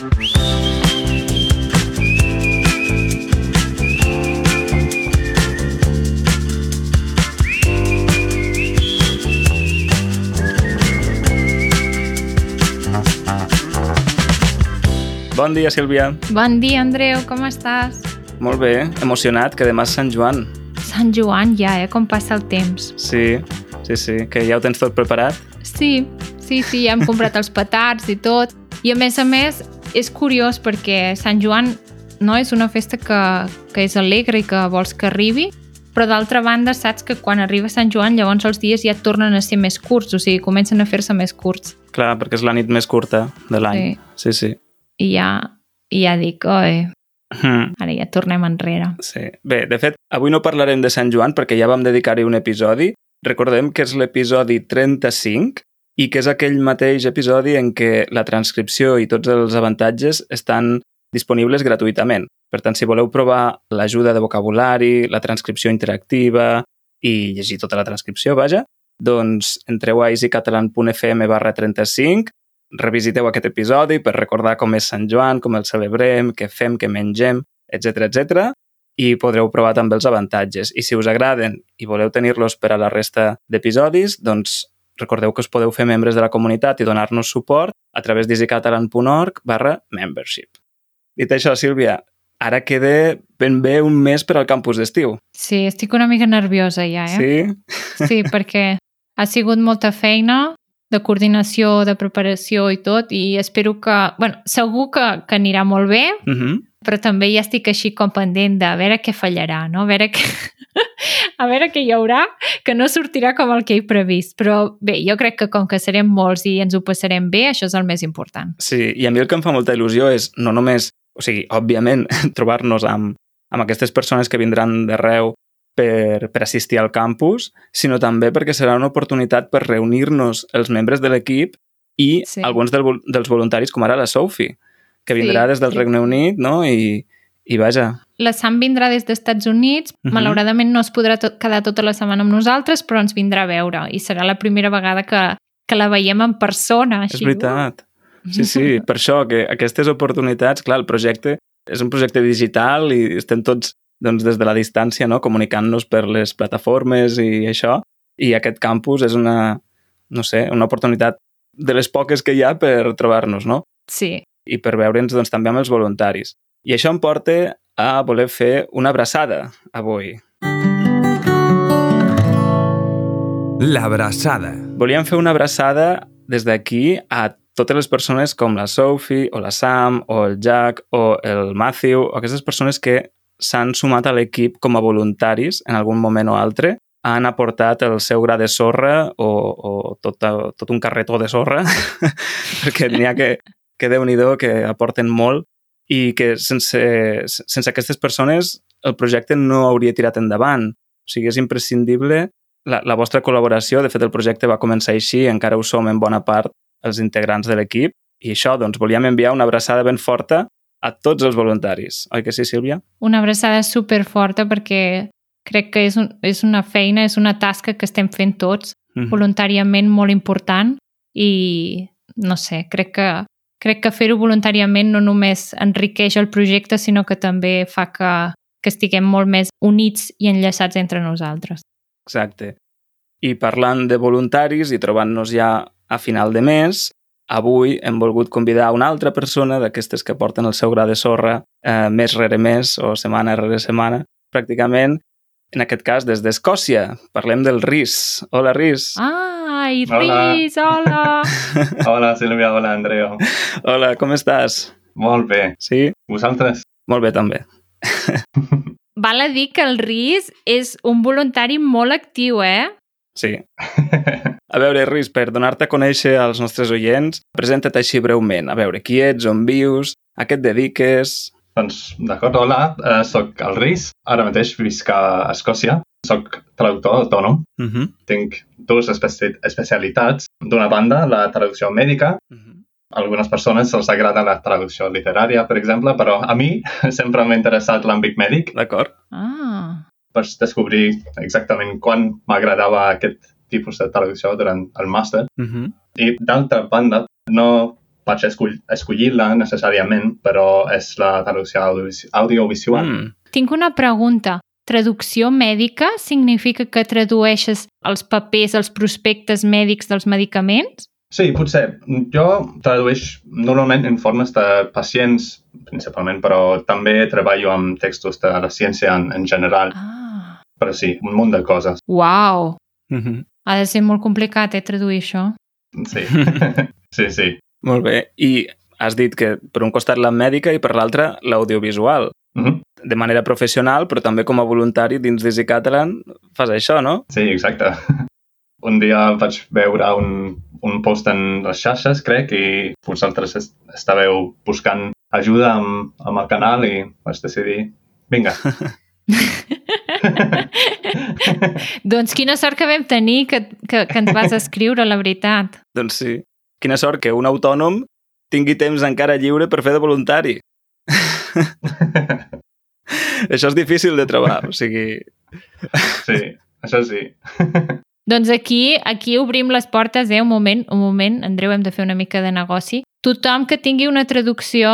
Bon dia, Sílvia. Bon dia, Andreu, com estàs? Molt bé, emocionat, que demà és Sant Joan. Sant Joan ja, eh? Com passa el temps. Sí, sí, sí, que ja ho tens tot preparat. Sí, sí, sí, ja hem comprat els petards i tot. I a més a més, és curiós perquè Sant Joan no és una festa que, que és alegre i que vols que arribi, però d'altra banda saps que quan arriba Sant Joan llavors els dies ja tornen a ser més curts, o sigui, comencen a fer-se més curts. Clar, perquè és la nit més curta de l'any. Sí, sí. sí. I ja, i ja dic, oi, Hmm. ara ja tornem enrere. Sí. Bé, de fet, avui no parlarem de Sant Joan perquè ja vam dedicar-hi un episodi. Recordem que és l'episodi 35 i que és aquell mateix episodi en què la transcripció i tots els avantatges estan disponibles gratuïtament. Per tant, si voleu provar l'ajuda de vocabulari, la transcripció interactiva i llegir tota la transcripció, vaja, doncs entreu a easycatalan.fm barra 35, revisiteu aquest episodi per recordar com és Sant Joan, com el celebrem, què fem, què mengem, etc etc i podreu provar també els avantatges. I si us agraden i voleu tenir-los per a la resta d'episodis, doncs recordeu que us podeu fer membres de la comunitat i donar-nos suport a través d'easycatalan.org barra membership. Dit això, Sílvia, ara queda ben bé un mes per al campus d'estiu. Sí, estic una mica nerviosa ja, eh? Sí? Sí, perquè ha sigut molta feina de coordinació, de preparació i tot, i espero que... bueno, segur que, que anirà molt bé, Uh -huh. Però també ja estic així com pendent de a veure què fallarà, no? A veure què, a veure què hi haurà, que no sortirà com el que he previst. Però bé, jo crec que com que serem molts i ens ho passarem bé, això és el més important. Sí, i a mi el que em fa molta il·lusió és no només, o sigui, òbviament, trobar-nos amb, amb aquestes persones que vindran d'arreu per, per assistir al campus, sinó també perquè serà una oportunitat per reunir-nos els membres de l'equip i Sí. alguns del, dels voluntaris, com ara la Sophie, que Sí, vindrà des del sí. Regne Unit, no? I, i vaja, La Sam vindrà des dels Estats Units, Mhm. malauradament no es podrà tot, quedar tota la setmana amb nosaltres, però ens vindrà a veure i serà la primera vegada que, que la veiem en persona. Així. és veritat. Sí, sí, per això que aquestes oportunitats, clar, el projecte és un projecte digital i estem tots doncs, des de la distància no? comunicant-nos per les plataformes i això, i aquest campus és una, no sé, una oportunitat de les poques que hi ha per trobar-nos, no? Sí, I per veure'ns doncs, també amb els voluntaris. I això em porta a voler fer una abraçada avui. L'abraçada. Volíem fer una abraçada des d'aquí a totes les persones com la Sophie, o la Sam, o el Jack, o el Matthew, o aquestes persones que s'han sumat a l'equip com a voluntaris en algun moment o altre, han aportat el seu gra de sorra o, o tot, tot un carretó de sorra, perquè n'hi ha que, que déu nhi que aporten molt i que sense, sense aquestes persones el projecte no hauria tirat endavant. O sigui, és imprescindible la, la vostra col·laboració. De fet, el projecte va començar així, encara ho som en bona part els integrants de l'equip. I això, doncs, volíem enviar una abraçada ben forta a tots els voluntaris. Oi que sí, Sílvia? una abraçada super forta perquè crec que és, un, és una feina, és una tasca que estem fent tots Mhm. voluntàriament molt important i no sé, crec que crec que fer-ho voluntàriament no només enriqueix el projecte, sinó que també fa que, que estiguem molt més units i enllaçats entre nosaltres. Exacte. I parlant de voluntaris i trobant-nos ja a final de mes, avui hem volgut convidar una altra persona d'aquestes que porten el seu gra de sorra eh, mes rere mes o setmana rere setmana, pràcticament, en aquest cas des d'Escòcia. Parlem del RIS. Hola, RIS. Ai, Hola. Riz, hola! Hola, Sílvia, hola, Andreu. Hola, com estàs? Molt bé. Sí? Vosaltres? Molt bé, també. Val a dir que el Riz és un voluntari molt actiu, eh? Sí. A veure, Riz, per donar-te a conèixer als nostres oients, presenta't així breument. A veure, qui ets, on vius, a què et dediques... doncs, d'acord, hola, uh, soc el Riz. Ara mateix visc a Escòcia. Soc traductor autònom. Uh -huh. Tinc dues especi especialitats. D'una banda, la traducció mèdica. Uh -huh. A algunes persones els agrada la traducció literària, per exemple, però a mi sempre m'ha interessat l'àmbit mèdic D'acord. Ah, Vaig descobrir exactament quan m'agradava aquest tipus de traducció durant el màster. Uh -huh. I d'altra banda, no vaig escoll escollir-la necessàriament, però és la traducció audio- audiovisual. Mm. Tinc una pregunta. Traducció mèdica significa que tradueixes els papers, els prospectes mèdics dels medicaments? Sí, potser. Jo tradueix normalment informes de pacients, principalment, però també treballo amb textos de la ciència en, en general. Ah. Però sí, un munt de coses. Uau! Mm -hmm. Ha de ser molt complicat, eh, traduir això. Sí, sí, sí. Molt bé. I has dit que per un costat la mèdica i per l'altre l'audiovisual. Mm -hmm. De manera professional, però també com a voluntari dins d'Easy Catalan fas això, no? Sí, exacte. Un dia vaig veure un, un post en les xarxes, crec, i vosaltres est estàveu buscant ajuda amb, amb el canal i vaig decidir, vinga. doncs quina sort que vam tenir que, que, que ens vas escriure, la veritat. Doncs sí. Quina sort que un autònom tingui temps encara lliure per fer de voluntari. això és difícil de trobar, o sigui... sí, això sí. doncs aquí aquí obrim les portes, eh? Un moment, un moment, Andreu, hem de fer una mica de negoci. Tothom que tingui una traducció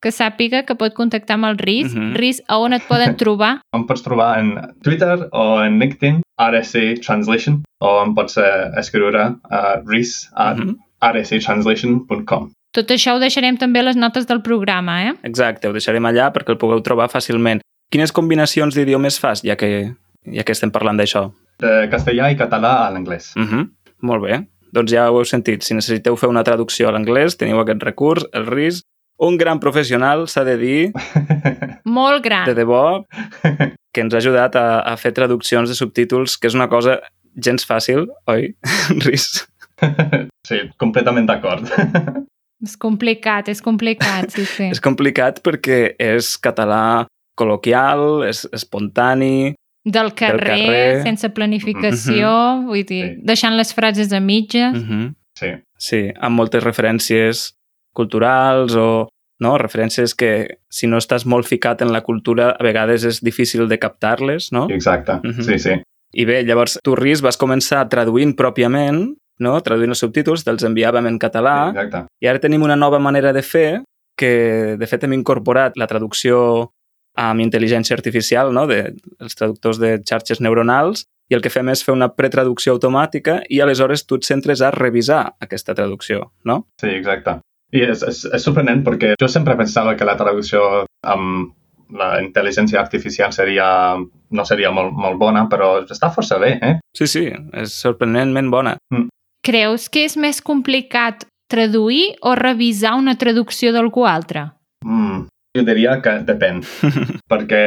que sàpiga que pot contactar amb el RIS. Uh Mhm. -huh. RIS, a on et poden trobar? Em pots trobar en Twitter o en LinkedIn, RSA Translation, o em pots eh, escriure a ris at Mhm. rsatranslation.com. Tot això ho deixarem també a les notes del programa, eh? Exacte, ho deixarem allà perquè el pugueu trobar fàcilment. Quines combinacions d'idiomes fas, ja que, ja que estem parlant d'això? De castellà i català a l'anglès. Uh -huh. Molt bé. Doncs ja ho heu sentit. Si necessiteu fer una traducció a l'anglès, teniu aquest recurs, el RIS. Un gran professional, s'ha de dir, Molt gran. de debò, que ens ha ajudat a, a fer traduccions de subtítols, que és una cosa gens fàcil, oi, RIS? sí, completament d'acord. És complicat, és complicat, sí, sí. És complicat perquè és català col·loquial, és espontani, Del carrer, carrer. sense planificació, vull dir, Sí. deixant les frases a mitges. uh -huh. sí, Sí, amb moltes referències culturals o no? referències que si no estàs molt ficat en la cultura a vegades és difícil de captar-les, no? exacte. Mhm. Sí, sí. I bé, llavors tu, Riz, vas començar traduint pròpiament, no? traduint els subtítols, te'ls enviàvem en català, Exacte. i ara tenim una nova manera de fer que, de fet, hem incorporat la traducció amb intel·ligència artificial, no? de, els traductors de xarxes neuronals, i el que fem és fer una pretraducció automàtica i aleshores tu et centres a revisar aquesta traducció, no? Sí, exacte. I és, és, és sorprenent perquè jo sempre pensava que la traducció amb la intel·ligència artificial seria, no seria molt, molt bona, però està força bé, eh? Sí, sí, és sorprenentment bona. Creus que és més complicat traduir o revisar una traducció d'algú altre? Mm, jo diria que depèn, perquè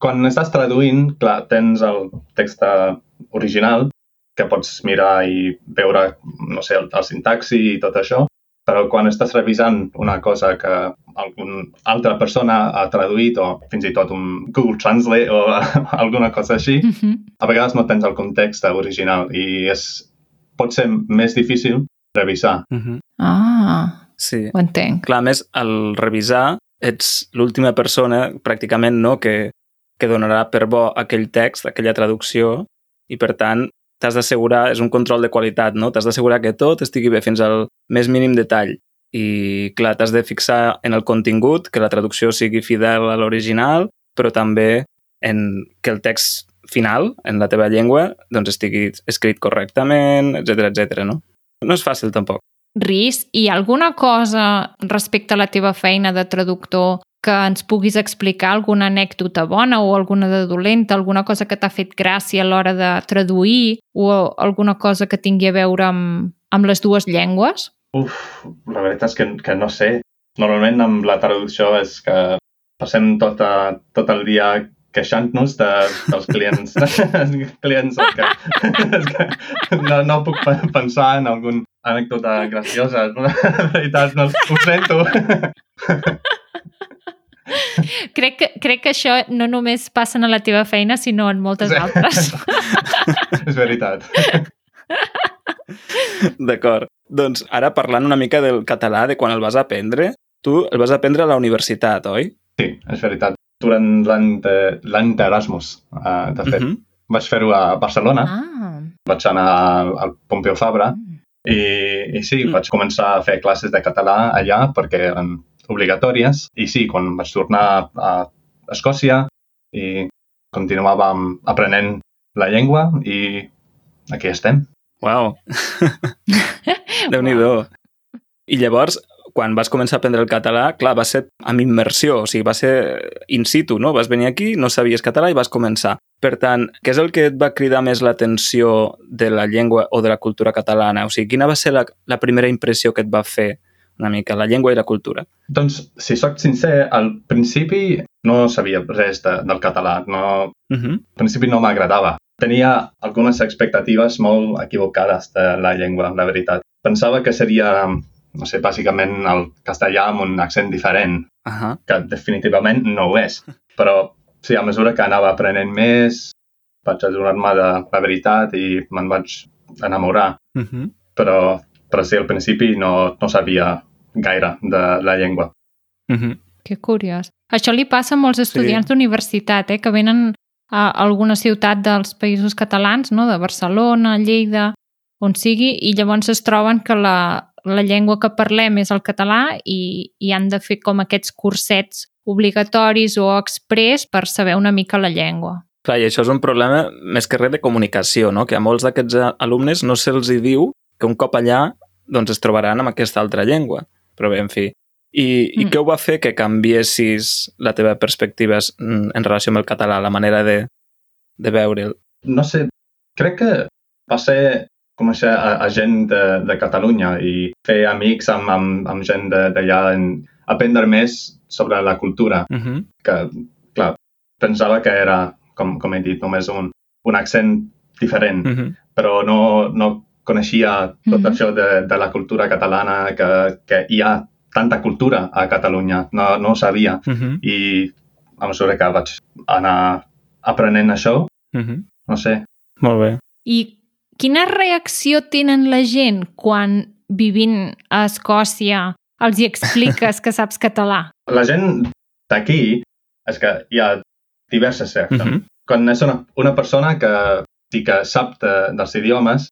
quan estàs traduint, clar, tens el text eh, original que pots mirar i veure, no sé, el, el sintaxi i tot això, però quan estàs revisant una cosa que alguna altra persona ha traduït o fins i tot un Google Translate o alguna cosa així, Uh -huh. a vegades no tens el context original i és, pot ser més difícil revisar. Uh -huh. Ah, Sí. ho entenc. Clar, a més, al revisar, ets l'última persona, pràcticament, no?, que, que donarà per bo aquell text, aquella traducció, i per tant, t'has d'assegurar, és un control de qualitat, no? T'has d'assegurar que tot estigui bé fins al més mínim detall. I, clar, t'has de fixar en el contingut, que la traducció sigui fidel a l'original, però també en que el text final, en la teva llengua, doncs estigui escrit correctament, etc etc. no? No és fàcil, tampoc. Ris, hi ha alguna cosa respecte a la teva feina de traductor que ens puguis explicar alguna anècdota bona o alguna de dolenta, alguna cosa que t'ha fet gràcia a l'hora de traduir o alguna cosa que tingui a veure amb, amb les dues llengües? Uf, la veritat és que, que no sé. Normalment amb la traducció és que passem tot, a, tot el dia queixant-nos de, dels clients. clients que, que no, no puc pe- pensar en algun anècdota graciosa. La veritat, no, ho sento. Crec que, crec que això no només passa a la teva feina, sinó en moltes Sí. altres. és veritat. D'acord. Doncs ara parlant una mica del català, de quan el vas aprendre, tu el vas aprendre a la universitat, oi? Sí, és veritat. Durant l'any de- d'Erasmus, uh, de fet. Uh -huh. Vaig fer-ho a Barcelona. Ah, Vaig anar al, Pompeu Fabra I, i sí, Mm. mm. vaig començar a fer classes de català allà perquè eren obligatòries. I sí, quan vaig tornar a Escòcia i continuàvem aprenent la llengua i aquí estem. Uau! Déu-n'hi-do. I llavors, quan vas començar a aprendre el català, clar, va ser amb immersió, o sigui, va ser in situ, no? Vas venir aquí, no sabies català i vas començar. Per tant, què és el que et va cridar més l'atenció de la llengua o de la cultura catalana? O sigui, quina va ser la, la primera impressió que et va fer una mica la llengua i la cultura? Doncs, si sóc sincer, al principi no sabia res de, del català. No, Uh -huh. al principi no m'agradava. Tenia algunes expectatives molt equivocades de la llengua, la veritat. Pensava que seria, no sé, bàsicament el castellà amb un accent diferent, Uh -huh. que definitivament no ho és. Però sí, a mesura que anava aprenent més, vaig adonar-me de la veritat i me'n vaig enamorar. Uh -huh. Però, però sí, al principi no, no sabia gaire de la llengua. Uh -huh. Que curiós. Això li passa a molts estudiants sí. d'universitat, eh, que venen a alguna ciutat dels països catalans, no? de Barcelona, Lleida, on sigui, i llavors es troben que la, la llengua que parlem és el català i, i han de fer com aquests cursets obligatoris o express per saber una mica la llengua. Clar, i això és un problema més que res de comunicació, no? que a molts d'aquests alumnes no se'ls hi diu que un cop allà doncs es trobaran amb aquesta altra llengua. Però bé, en fi. I, mm. i Mm. què ho va fer que canviessis la teva perspectiva en en relació amb el català, la manera de, de veure'l? no sé, crec que va ser conèixer a, a gent de, de Catalunya i fer amics amb, amb, amb gent de- d'allà, en aprendre més sobre la cultura, Uh -huh. que, clar, pensava que era, com, com he dit, només un, un accent diferent, Uh -huh. però no, no coneixia tot Mhm. això de, de la cultura catalana, que, que hi ha tanta cultura a Catalunya, no, no ho sabia. Uh -huh. I a mesura que vaig anar aprenent això, Uh -huh. no sé, Molt bé. I quina reacció tenen la gent quan vivint a Escòcia els hi expliques que saps català? la gent d'aquí és que hi ha diverses reaccions. Uh -huh. Quan és una, una persona que sí que sap de, dels idiomes,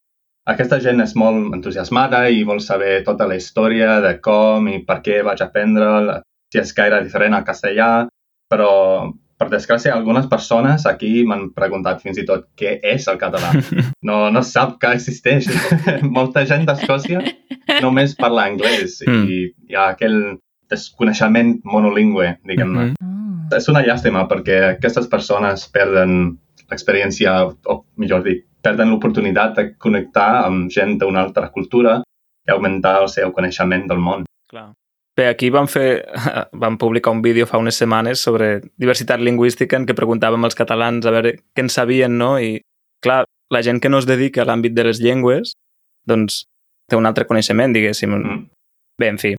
aquesta gent és molt entusiasmada i vol saber tota la història de com i per què vaig aprendre, si és gaire diferent al castellà, però per desgràcia algunes persones aquí m'han preguntat fins i tot què és el català. No, no sap que existeix. Molta gent d'Escòcia només parla anglès Mm. i hi ha aquell desconeixement monolingüe, diguem-ne. Mhm. Ah. És una llàstima perquè aquestes persones perden l'experiència, o millor dit, perden l'oportunitat de connectar amb gent d'una altra cultura i augmentar el seu coneixement del món. Clar. Bé, aquí vam fer, vam publicar un vídeo fa unes setmanes sobre diversitat lingüística en què preguntàvem als catalans a veure què en sabien, no? I, clar, la gent que no es dedica a l'àmbit de les llengües, doncs té un altre coneixement, diguéssim. Mm. Bé, en fi.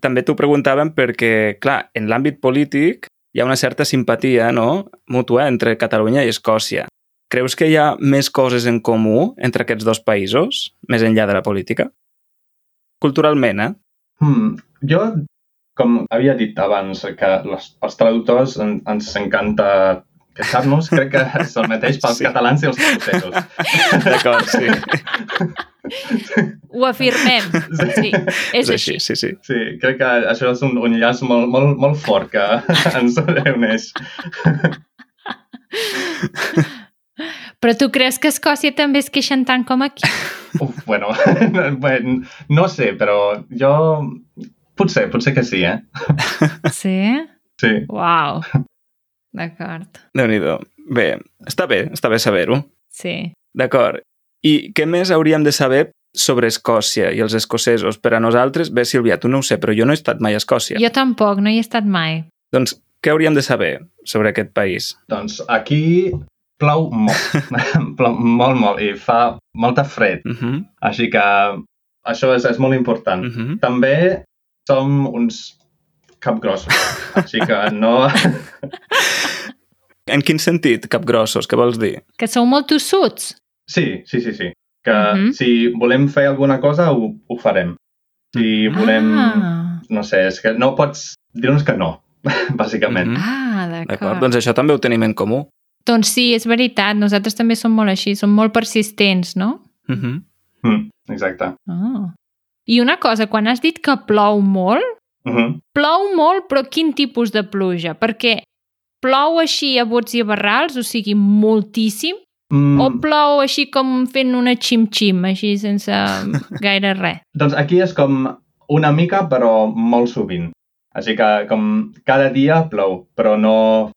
També t'ho preguntàvem perquè, clar, en l'àmbit polític hi ha una certa simpatia, no?, mútua entre Catalunya i Escòcia. Creus que hi ha més coses en comú entre aquests dos països, més enllà de la política? Culturalment, eh? Hmm. Jo, com havia dit abans, que les, els traductors en, ens encanta queixar-nos, crec que és el mateix pels Sí. sí. catalans i els escocesos. D'acord, sí. Ho afirmem. Sí, és, És així. així, sí, sí. Sí, crec que això és un, un llaç molt, molt, molt fort que ens uneix. Però tu creus que a Escòcia també es queixen tant com aquí? Uf, bueno, bueno, no sé, però jo... Potser, potser que sí, eh? Sí? Sí. Uau. D'acord. déu nhi Bé, està bé, està bé saber-ho. Sí. D'acord. I què més hauríem de saber sobre Escòcia i els escocesos? Per a nosaltres, bé, Sílvia, tu no ho sé, però jo no he estat mai a Escòcia. Jo tampoc, no hi he estat mai. Doncs què hauríem de saber sobre aquest país? Doncs aquí plou molt, plou molt, molt, i fa molta fred. Uh -huh, Així que això és, és molt important. uh -huh. També som uns capgrossos, així que no... En quin sentit, capgrossos? Què vols dir? Que sou molt tossuts. Sí, sí, sí, sí. Que Mhm. si volem fer alguna cosa, ho, ho farem. Si volem... Ah, No sé, és que no pots dir-nos que no, bàsicament. Mhm. ah D'acord, doncs això també ho tenim en comú. Doncs sí, és veritat, nosaltres també som molt així, som molt persistents, no? Uh -huh. Mm, exacte. Ah. I una cosa, quan has dit que plou molt, Uh -huh. plou molt, però quin tipus de pluja? Perquè plou així a bots i a barrals, o sigui, moltíssim, mm, o plou així com fent una xim-xim, així sense gaire res? Doncs aquí és com una mica, però molt sovint. Així que com cada dia plou, però no,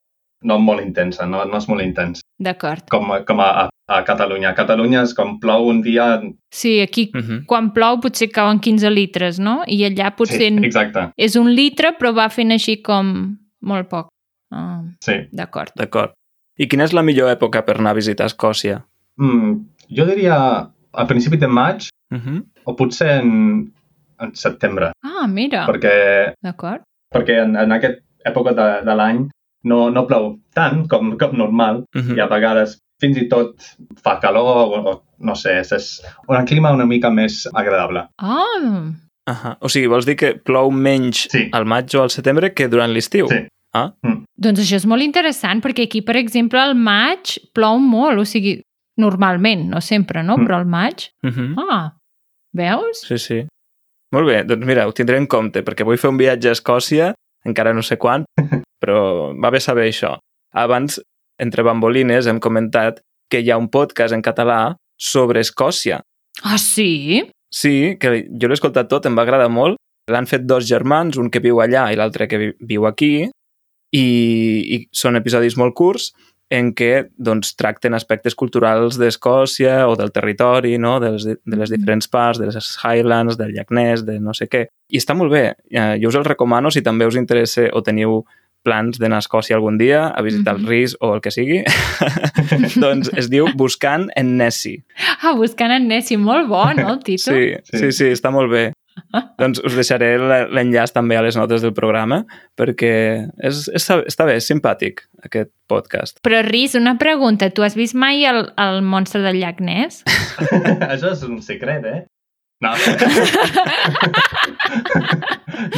no molt intensa, no, no és molt intens. D'acord. Com, com a, a Catalunya. A Catalunya és com plou un dia... Sí, aquí Uh -huh. quan plou potser cauen 15 litres, no? I allà potser Sí, exacte. és un litre, però va fent així com molt poc. Ah, Sí. D'acord. D'acord. I quina és la millor època per anar a visitar Escòcia? Mm, jo diria a principi de maig Uh -huh. o potser en, en setembre, Ah, mira. perquè, D'acord. perquè en, en aquesta època de, de l'any no, no plou tant com, com normal Uh -huh. i a vegades fins i tot fa calor o, o no sé, és, és un clima una mica més agradable. Ah, Ahà. O sigui, vols dir que plou menys Sí. al maig o al setembre que durant l'estiu? Sí. Ah, doncs això és molt interessant, perquè aquí, per exemple, al maig plou molt, o sigui, normalment, no sempre, no? Mm. Però al maig... uh -huh. Ah, veus? sí, sí. Molt bé, doncs mira, ho tindré en compte, perquè vull fer un viatge a Escòcia, encara no sé quan, però va bé saber això. Abans, entre bambolines, hem comentat que hi ha un podcast en català sobre Escòcia. Ah, sí? Sí, que jo l'he escoltat tot, em va agradar molt. L'han fet dos germans, un que viu allà i l'altre que vi- viu aquí, i, i són episodis molt curts en què doncs, tracten aspectes culturals d'Escòcia o del territori, no? de, les, de les diferents parts, de les Highlands, del llac Ness, de no sé què. I està molt bé. Eh, Jo us el recomano si també us interessa o teniu plans d'anar a Escòcia algun dia, a visitar Mhm. el Ris o el que sigui, doncs es diu Buscant en Nessie. Ah, buscant en Nessie, molt bo, no, el títol? Sí, sí, Sí. sí, està molt bé. doncs us deixaré l'enllaç també a les notes del programa perquè és, està, està bé, és simpàtic aquest podcast. Però, Riz, una pregunta. Tu has vist mai el, el monstre del llac Ness? Això és un secret, eh? No.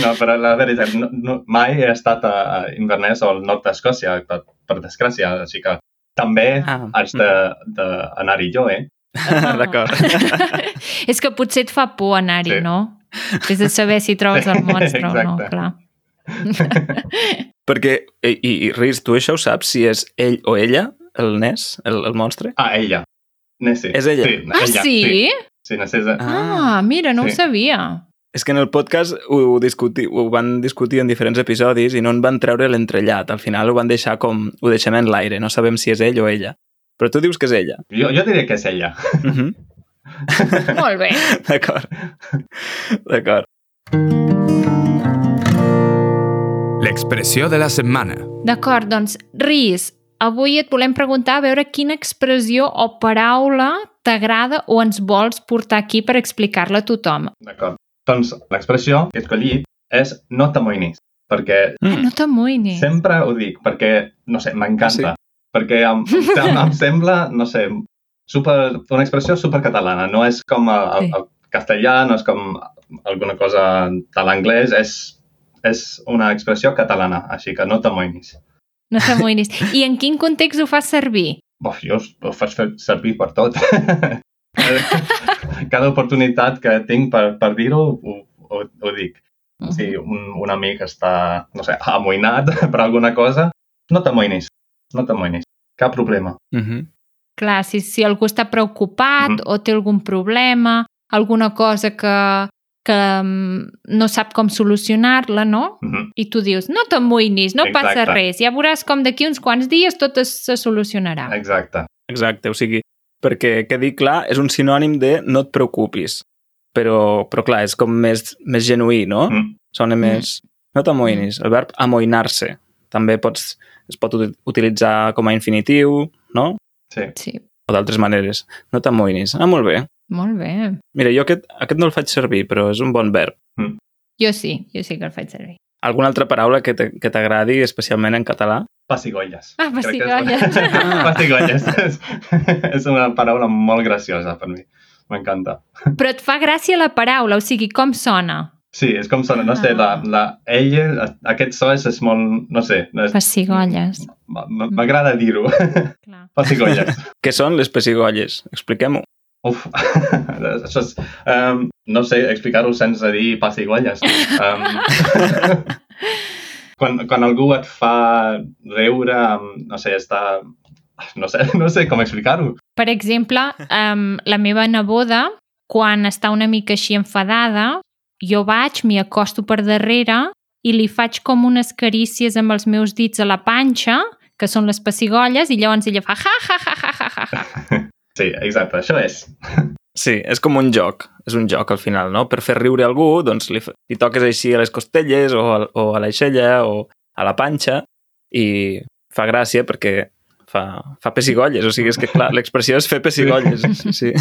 no, però la veritat, no, no, mai he estat a, Inverness o al nord d'Escòcia, per, per desgràcia, així que també Ah. haig d'anar-hi jo, eh? D'acord. És que potser et fa por anar-hi, Sí. no? Has de saber si trobes el monstre o no, Exacte. clar. perquè, i, i, Riz, tu això ho saps, si és ell o ella, el Ness, el, el monstre? Ah, ella. Nessie. És ella? Sí, Ah, ella, sí? Sí, sí Nessie. és- Ah, mira, no ho Sí. sabia. És que en el podcast ho, ho, discuti, ho van discutir en diferents episodis i no en van treure l'entrellat. Al final ho van deixar com... Ho deixem en l'aire, no sabem si és ell o ella. Però tu dius que és ella. Jo, jo diria que és ella. Uh -huh. Molt bé. D'acord. D'acord. L'expressió de la setmana. D'acord, doncs, Riz, avui et volem preguntar a veure quina expressió o paraula t'agrada o ens vols portar aquí per explicar-la a tothom. D'acord. Doncs l'expressió que he escollit és no t'amoïnis, perquè Ah, no t'amoïnis. sempre ho dic, perquè, no sé, m'encanta. Sí. Perquè em, em, em sembla, no sé, super, una expressió supercatalana. No és com el, el, el castellà, no és com alguna cosa de l'anglès, és, és una expressió catalana, així que no t'amoïnis. No t'amoïnis. I en quin context ho fas servir? Bof, jo ho faig servir per tot. Cada oportunitat que tinc per, per dir-ho, ho, ho, ho dic. Si un, un amic està, no sé, amoïnat per alguna cosa, no t'amoïnis, no t'amoïnis. Cap problema. Uh -huh. Clar, si, si algú està preocupat Mhm. o té algun problema, alguna cosa que, que mm, no sap com solucionar-la, no? Mhm. I tu dius, no t'amoïnis, no passa Exacte. res, ja veuràs com d'aquí uns quants dies tot es, se solucionarà. Exacte. Exacte, o sigui, perquè quedi clar, és un sinònim de no et preocupis. Però, però clar, és com més, més genuí, no? Mm. Sona més... No t'amoïnis. El verb amoïnar-se. També pots, es pot uti- utilitzar com a infinitiu, no? Sí. Sí, O d'altres maneres. No t'amoïnis. Ah, molt bé. molt bé. Mira, jo aquest, aquest no el faig servir, però és un bon verb. Jo sí, jo sí que el faig servir. Alguna altra paraula que te- que t'agradi, especialment en català? Pessigolles. Ah, Crec que és- pessigolles. pessigolles. és, és una paraula molt graciosa per mi. M'encanta. Però et fa gràcia la paraula, o sigui, com sona? Sí, és com sona, no sé, la, la, ella, aquest so és, és molt, no sé, és, Pessigolles. m'agrada dir-ho. Pessigolles. Què són les pessigolles? Expliquem-ho. Uf, això és... Um, no sé explicar-ho sense dir pessigolles. Um, quan, quan algú et fa riure, no sé, està... No sé, no sé com explicar-ho. Per exemple, um, la meva neboda, quan està una mica així enfadada, jo vaig, m'hi acosto per darrere i li faig com unes carícies amb els meus dits a la panxa, que són les pessigolles, i llavors ella fa ha, ha, ha, ha, ha, ha. Sí, exacte, això és. Sí, és com un joc, és un joc al final, no? Per fer riure algú, doncs li, li toques així a les costelles o a, o a l'aixella o a la panxa i fa gràcia perquè fa, fa pessigolles, o sigui, és que clar, l'expressió és fer pessigolles, sí.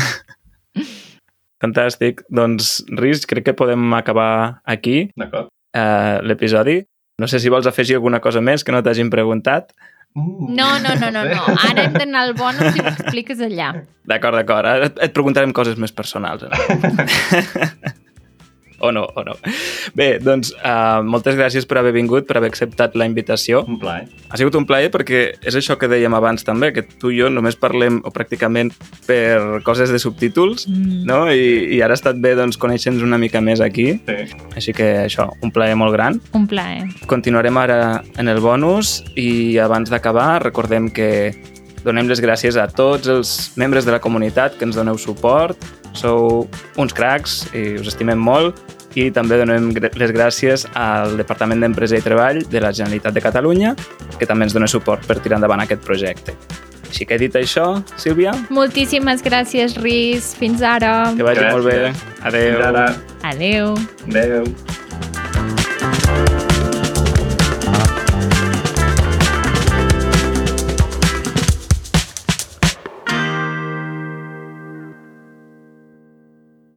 Fantàstic. Doncs, Riz, crec que podem acabar aquí eh, l'episodi. No sé si vols afegir alguna cosa més que no t'hagin preguntat. Uh, No, no, no, no, no. Ara hem d'anar al bonus i ho expliques allà. D'acord, d'acord. Ara et, et preguntarem coses més personals. Eh? o no, o no. Bé, doncs, uh, moltes gràcies per haver vingut, per haver acceptat la invitació. Un plaer. Ha sigut un plaer perquè és això que dèiem abans també, que tu i jo només parlem o pràcticament per coses de subtítols, Mm. no? I, i ara ha estat bé doncs, conèixer-nos una mica més aquí. Sí. Així que això, un plaer molt gran. Un plaer. Continuarem ara en el bonus i abans d'acabar recordem que donem les gràcies a tots els membres de la comunitat que ens doneu suport. Sou uns cracs i us estimem molt i també donem les gràcies al Departament d'Empresa i Treball de la Generalitat de Catalunya que també ens dona suport per tirar endavant aquest projecte. Així que dit això, Sílvia, Moltíssimes gràcies, Riz. Fins ara. que vagi molt bé. Gràcies. Adéu. Adeu. Adéu.